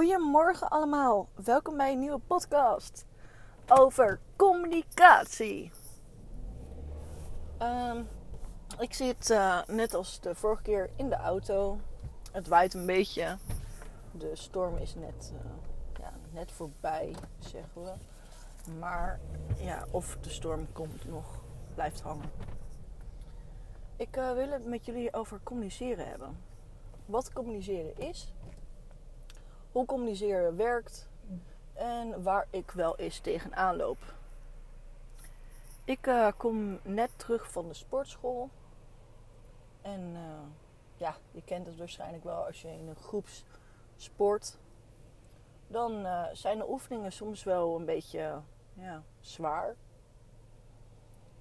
Goedemorgen allemaal, welkom bij een nieuwe podcast over communicatie. Ehm, ik zit uh, net als de vorige keer in de auto. Het waait een beetje. De storm is net, uh, ja, net voorbij, zeggen we. Maar ja, of de storm komt nog, blijft hangen. Ik uh, wil het met jullie over communiceren hebben. Wat communiceren is, hoe communiceren werkt en waar ik wel eens tegenaan loop. Ik uh, kom net terug van de sportschool. En uh, ja, je kent het waarschijnlijk wel als je in een groep sport. Dan uh, zijn de oefeningen soms wel een beetje ja, zwaar.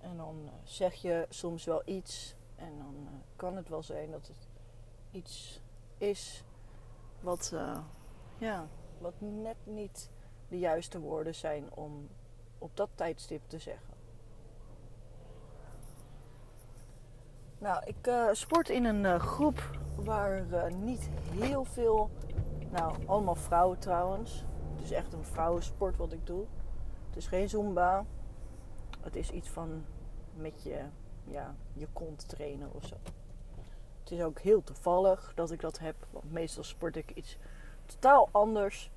En dan zeg je soms wel iets. En dan kan het wel zijn dat het iets is wat ja, wat net niet de juiste woorden zijn om op dat tijdstip te zeggen. Nou, ik uh, sport in een uh, groep waar uh, niet heel veel, nou, allemaal vrouwen trouwens. Het is echt een vrouwensport wat ik doe. Het is geen zumba. Het is iets van met je, ja, je kont trainen of zo. Het is ook heel toevallig dat ik dat heb, want meestal sport ik iets totaal anders.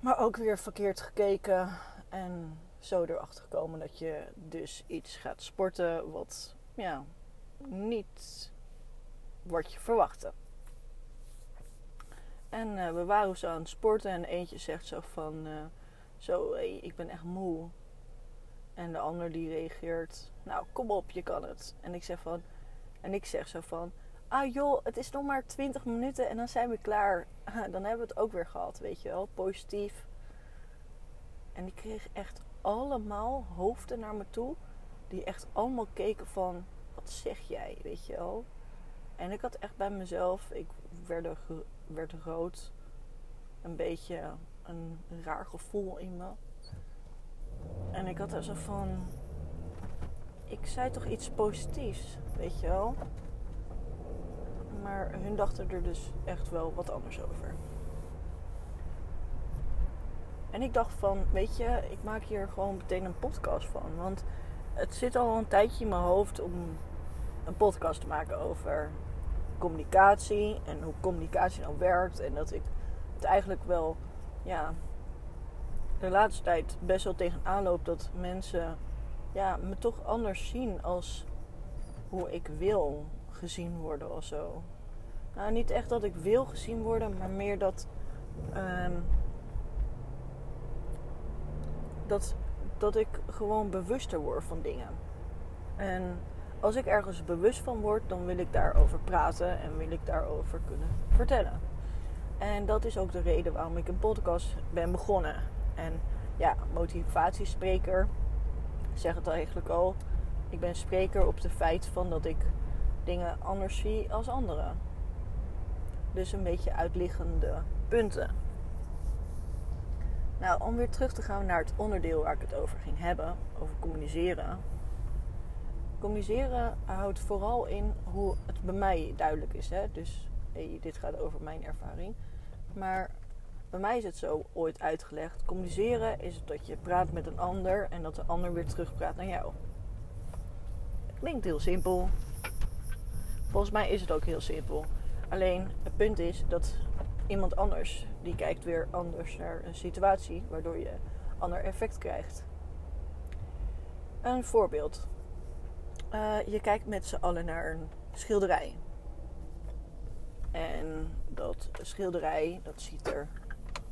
Maar ook weer verkeerd gekeken. En zo erachter gekomen dat je dus iets gaat sporten wat ja, niet wat je verwachtte. En uh, we waren zo aan het sporten en eentje zegt zo van... Uh, zo, hey, ik ben echt moe. En de ander die reageert... Nou, kom op, je kan het. En ik zeg van... En ik zeg zo van ah joh, het is nog maar 20 minuten en dan zijn we klaar. Dan hebben we het ook weer gehad, weet je wel. Positief. En ik kreeg echt allemaal hoofden naar me toe. Die echt allemaal keken van, wat zeg jij, weet je wel. En ik had echt bij mezelf, ik werd, werd rood. Een beetje een raar gevoel in me. En ik had er zo van, ik zei toch iets positiefs, weet je wel. Maar hun dachten er dus echt wel wat anders over. En ik dacht van, weet je, ik maak hier gewoon meteen een podcast van. Want het zit al een tijdje in mijn hoofd om een podcast te maken over communicatie en hoe communicatie nou werkt. En dat ik het eigenlijk wel, ja, de laatste tijd best wel tegenaan loop dat mensen ja, me toch anders zien als hoe ik wil gezien worden of zo. Nou, niet echt dat ik wil gezien worden, maar meer dat. Um, dat, dat ik gewoon bewuster word van dingen. En als ik ergens bewust van word, dan wil ik daarover praten en wil ik daarover kunnen vertellen. En dat is ook de reden waarom ik een podcast ben begonnen. En ja, motivatiespreker, ik zeg het eigenlijk al. Ik ben spreker op de feit van dat ik dingen anders zie als anderen. Dus een beetje uitliggende punten. Nou, om weer terug te gaan naar het onderdeel waar ik het over ging hebben, over communiceren. Communiceren houdt vooral in hoe het bij mij duidelijk is. Hè? Dus dit gaat over mijn ervaring. Maar bij mij is het zo ooit uitgelegd. Communiceren is dat je praat met een ander en dat de ander weer terugpraat naar jou. Klinkt heel simpel. Volgens mij is het ook heel simpel. Alleen het punt is dat iemand anders die kijkt weer anders naar een situatie, waardoor je ander effect krijgt. Een voorbeeld. Uh, je kijkt met z'n allen naar een schilderij. En dat schilderij, dat ziet er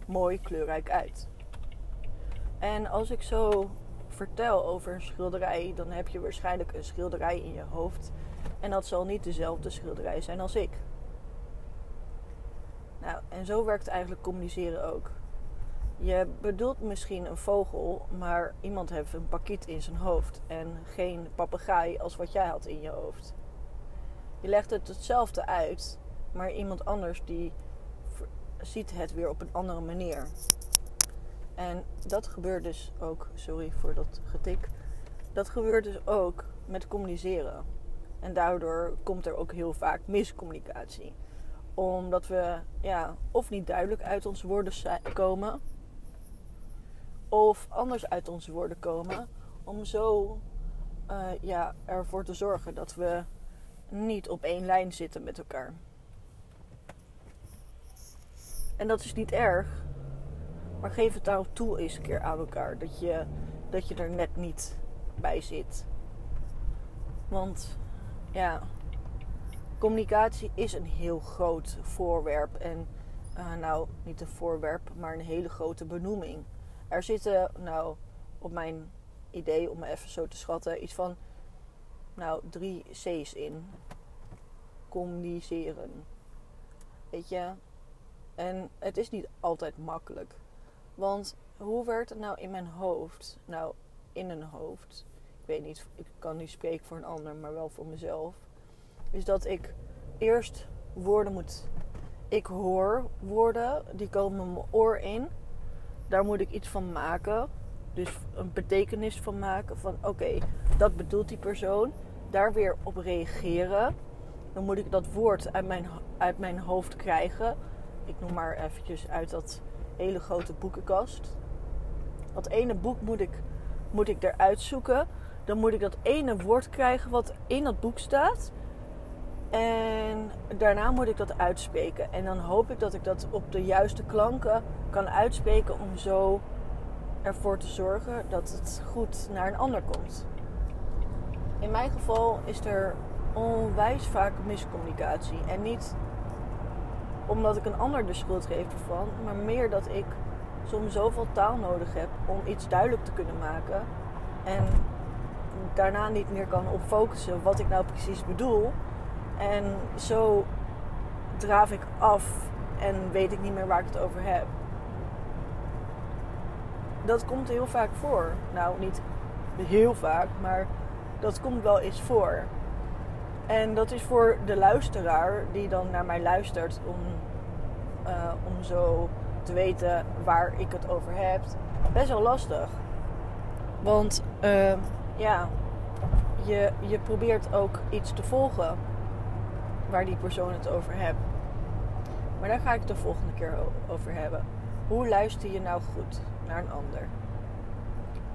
mooi kleurrijk uit. En als ik zo vertel over een schilderij, dan heb je waarschijnlijk een schilderij in je hoofd. En dat zal niet dezelfde schilderij zijn als ik. Nou, en zo werkt eigenlijk communiceren ook. Je bedoelt misschien een vogel, maar iemand heeft een pakiet in zijn hoofd en geen papegaai als wat jij had in je hoofd. Je legt het hetzelfde uit, maar iemand anders die ziet het weer op een andere manier. En dat gebeurt dus ook, sorry voor dat getik, dat gebeurt dus ook met communiceren. En daardoor komt er ook heel vaak miscommunicatie Omdat we ja, of niet duidelijk uit onze woorden komen. Of anders uit onze woorden komen. Om zo uh, ja, ervoor te zorgen dat we niet op één lijn zitten met elkaar. En dat is niet erg. Maar geef het nou toe eens een keer aan elkaar. Dat je, dat je er net niet bij zit. Want ja, communicatie is een heel groot voorwerp. En uh, nou, niet een voorwerp, maar een hele grote benoeming. Er zitten, nou, op mijn idee, om me even zo te schatten, iets van, nou, drie C's in. Communiceren. Weet je? En het is niet altijd makkelijk. Want hoe werkt het nou in mijn hoofd? Nou, in een hoofd. Ik weet niet, ik kan niet spreken voor een ander, maar wel voor mezelf. Is dat ik eerst woorden moet. Ik hoor woorden, die komen mijn oor in. Daar moet ik iets van maken. Dus een betekenis van maken. Van oké, dat bedoelt die persoon. Daar weer op reageren. Dan moet ik dat woord uit mijn, uit mijn hoofd krijgen. Ik noem maar eventjes uit dat hele grote boekenkast. Dat ene boek moet ik, moet ik eruit zoeken. Dan moet ik dat ene woord krijgen wat in dat boek staat. En daarna moet ik dat uitspreken. En dan hoop ik dat ik dat op de juiste klanken kan uitspreken om zo ervoor te zorgen dat het goed naar een ander komt. In mijn geval is er onwijs vaak miscommunicatie. En niet omdat ik een ander de schuld geef ervan, maar meer dat ik soms zoveel taal nodig heb om iets duidelijk te kunnen maken. En daarna niet meer kan op focussen wat ik nou precies bedoel. En zo draaf ik af en weet ik niet meer waar ik het over heb. Dat komt heel vaak voor. Nou, niet heel vaak, maar dat komt wel eens voor. En dat is voor de luisteraar die dan naar mij luistert om, uh, om zo te weten waar ik het over heb, best wel lastig. Want uh, ja, je, je probeert ook iets te volgen waar die persoon het over hebt. Maar daar ga ik het de volgende keer over hebben. Hoe luister je nou goed naar een ander?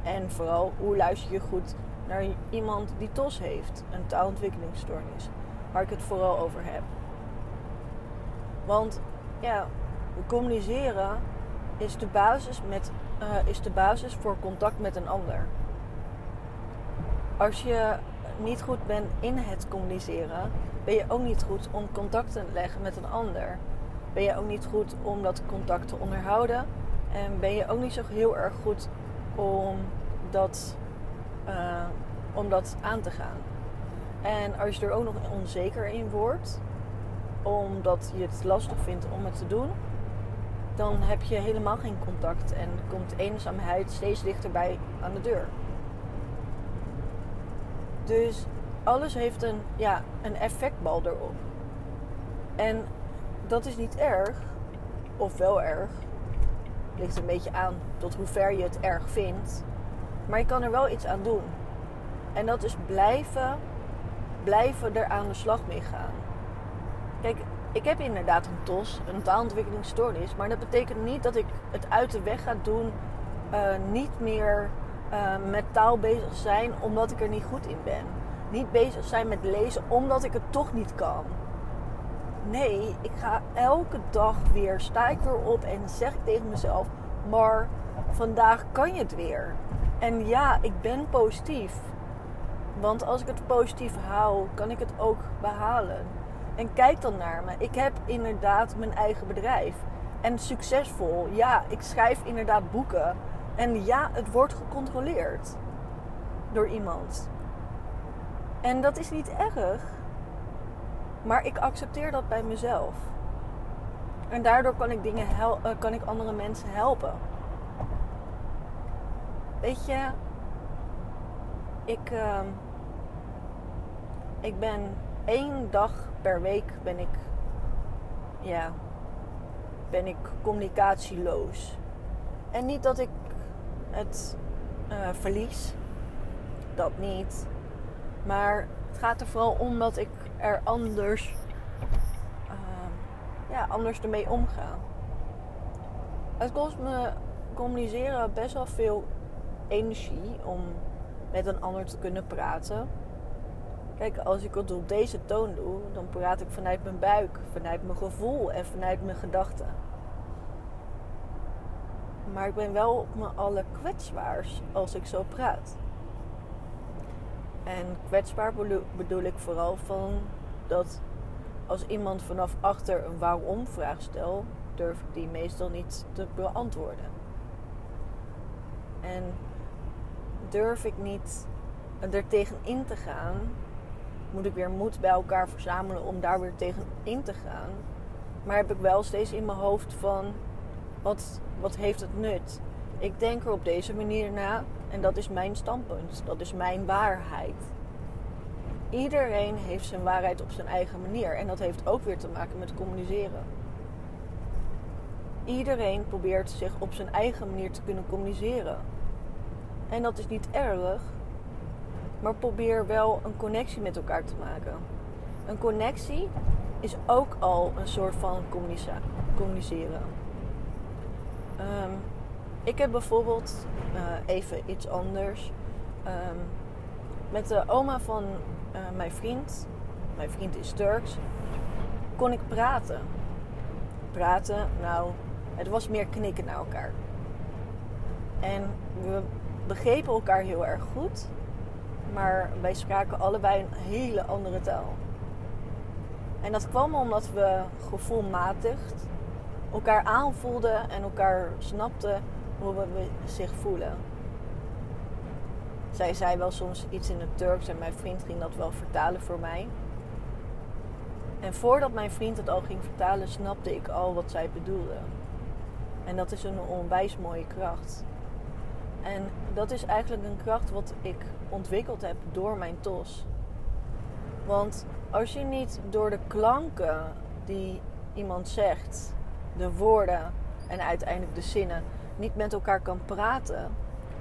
En vooral, hoe luister je goed naar iemand die TOS heeft, een taalontwikkelingsstoornis, waar ik het vooral over heb. Want ja, communiceren is de basis, met, uh, is de basis voor contact met een ander. Als je niet goed bent in het communiceren, ben je ook niet goed om contact te leggen met een ander. Ben je ook niet goed om dat contact te onderhouden. En ben je ook niet zo heel erg goed om dat, uh, om dat aan te gaan. En als je er ook nog onzeker in wordt, omdat je het lastig vindt om het te doen, dan heb je helemaal geen contact en komt eenzaamheid steeds dichterbij aan de deur. Dus alles heeft een, ja, een effectbal erop. En dat is niet erg, of wel erg. Ligt een beetje aan tot hoe ver je het erg vindt. Maar je kan er wel iets aan doen. En dat is blijven, blijven er aan de slag mee gaan. Kijk, ik heb inderdaad een TOS, een taalontwikkelingsstoornis. Maar dat betekent niet dat ik het uit de weg ga doen. Uh, niet meer uh, met taal bezig zijn omdat ik er niet goed in ben. Niet bezig zijn met lezen omdat ik het toch niet kan. Nee, ik ga elke dag weer, sta ik weer op en zeg ik tegen mezelf: Maar vandaag kan je het weer. En ja, ik ben positief. Want als ik het positief hou, kan ik het ook behalen. En kijk dan naar me. Ik heb inderdaad mijn eigen bedrijf. En succesvol. Ja, ik schrijf inderdaad boeken. En ja, het wordt gecontroleerd door iemand. En dat is niet erg. Maar ik accepteer dat bij mezelf. En daardoor kan ik, dingen hel uh, kan ik andere mensen helpen. Weet je, ik, uh, ik ben één dag per week ben ik, ja, ben ik communicatieloos. En niet dat ik het uh, verlies, dat niet. Maar het gaat er vooral om dat ik er anders uh, ja, anders ermee omga. Het kost me communiceren best wel veel energie om met een ander te kunnen praten. Kijk, als ik het op deze toon doe, dan praat ik vanuit mijn buik, vanuit mijn gevoel en vanuit mijn gedachten. Maar ik ben wel op mijn alle kwetsbaars als ik zo praat. En kwetsbaar bedoel ik vooral van dat als iemand vanaf achter een waarom vraag stelt, durf ik die meestal niet te beantwoorden. En durf ik niet er tegen in te gaan, moet ik weer moed bij elkaar verzamelen om daar weer tegen in te gaan. Maar heb ik wel steeds in mijn hoofd van wat, wat heeft het nut? Ik denk er op deze manier na en dat is mijn standpunt. Dat is mijn waarheid. Iedereen heeft zijn waarheid op zijn eigen manier en dat heeft ook weer te maken met communiceren. Iedereen probeert zich op zijn eigen manier te kunnen communiceren. En dat is niet erg, maar probeer wel een connectie met elkaar te maken. Een connectie is ook al een soort van communiceren. Um, ik heb bijvoorbeeld uh, even iets anders. Um, met de oma van uh, mijn vriend, mijn vriend is Turks, kon ik praten. Praten, nou, het was meer knikken naar elkaar. En we begrepen elkaar heel erg goed, maar wij spraken allebei een hele andere taal. En dat kwam omdat we gevoelmatig elkaar aanvoelden en elkaar snapten hoe we zich voelen. Zij zei wel soms iets in het Turks en mijn vriend ging dat wel vertalen voor mij. En voordat mijn vriend het al ging vertalen, snapte ik al wat zij bedoelde. En dat is een onwijs mooie kracht. En dat is eigenlijk een kracht wat ik ontwikkeld heb door mijn TOS. Want als je niet door de klanken die iemand zegt, de woorden en uiteindelijk de zinnen niet met elkaar kan praten,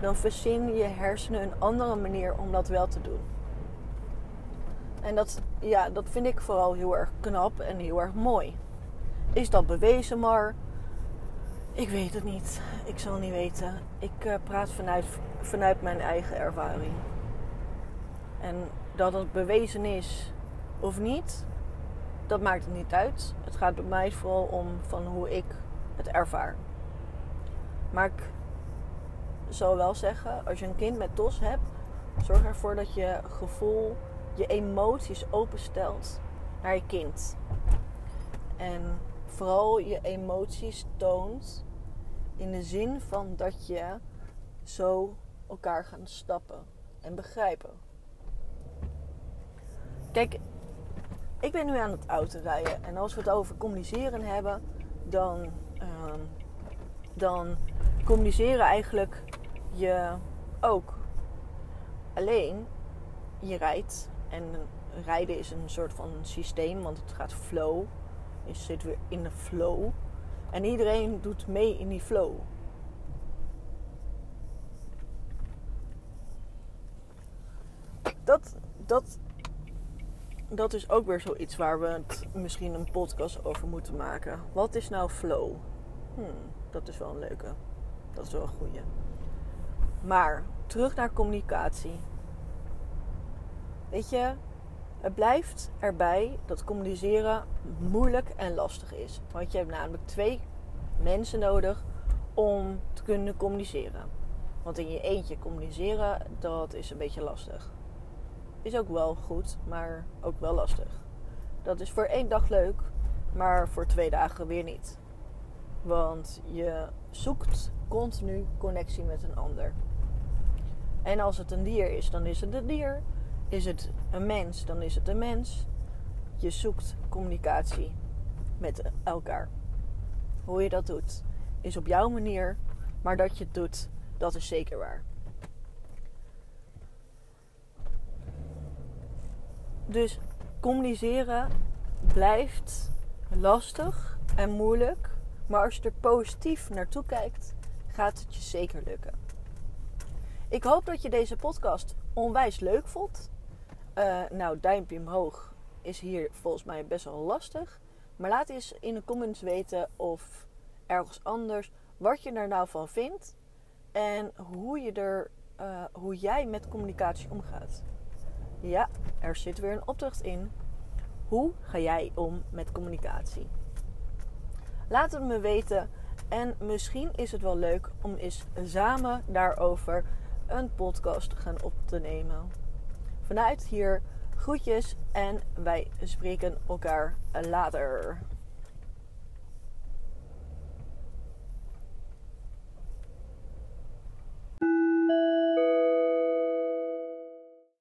dan verzin je hersenen een andere manier om dat wel te doen. En dat, ja, dat vind ik vooral heel erg knap en heel erg mooi. Is dat bewezen, maar ik weet het niet. Ik zal niet weten. Ik uh, praat vanuit, vanuit mijn eigen ervaring. En dat het bewezen is of niet, dat maakt het niet uit. Het gaat bij mij vooral om van hoe ik het ervaar. Maar ik zal wel zeggen, als je een kind met TOS hebt, zorg ervoor dat je gevoel, je emoties openstelt naar je kind. En vooral je emoties toont in de zin van dat je zo elkaar gaan stappen en begrijpen. Kijk, ik ben nu aan het autorijden en als we het over communiceren hebben, dan, uh, dan communiceren eigenlijk je ook. Alleen, je rijdt en rijden is een soort van systeem, want het gaat flow. Je zit weer in de flow. En iedereen doet mee in die flow. Dat, dat, dat is ook weer zoiets waar we misschien een podcast over moeten maken. Wat is nou flow? Hmm, dat is wel een leuke. Dat is wel een goeie. Maar terug naar communicatie. Weet je, het blijft erbij dat communiceren moeilijk en lastig is. Want je hebt namelijk twee mensen nodig om te kunnen communiceren. Want in je eentje communiceren, dat is een beetje lastig. Is ook wel goed, maar ook wel lastig. Dat is voor één dag leuk, maar voor twee dagen weer niet. Want je zoekt continu connectie met een ander. En als het een dier is, dan is het een dier. Is het een mens, dan is het een mens. Je zoekt communicatie met elkaar. Hoe je dat doet, is op jouw manier. Maar dat je het doet, dat is zeker waar. Dus communiceren blijft lastig en moeilijk. Maar als je er positief naartoe kijkt, gaat het je zeker lukken. Ik hoop dat je deze podcast onwijs leuk vond. Uh, nou, duimpje omhoog is hier volgens mij best wel lastig. Maar laat eens in de comments weten of ergens anders wat je er nou van vindt en hoe, je er, uh, hoe jij met communicatie omgaat. Ja, er zit weer een opdracht in. Hoe ga jij om met communicatie? Laat het me weten. En misschien is het wel leuk om eens samen daarover een podcast gaan op te nemen. Vanuit hier groetjes en wij spreken elkaar later.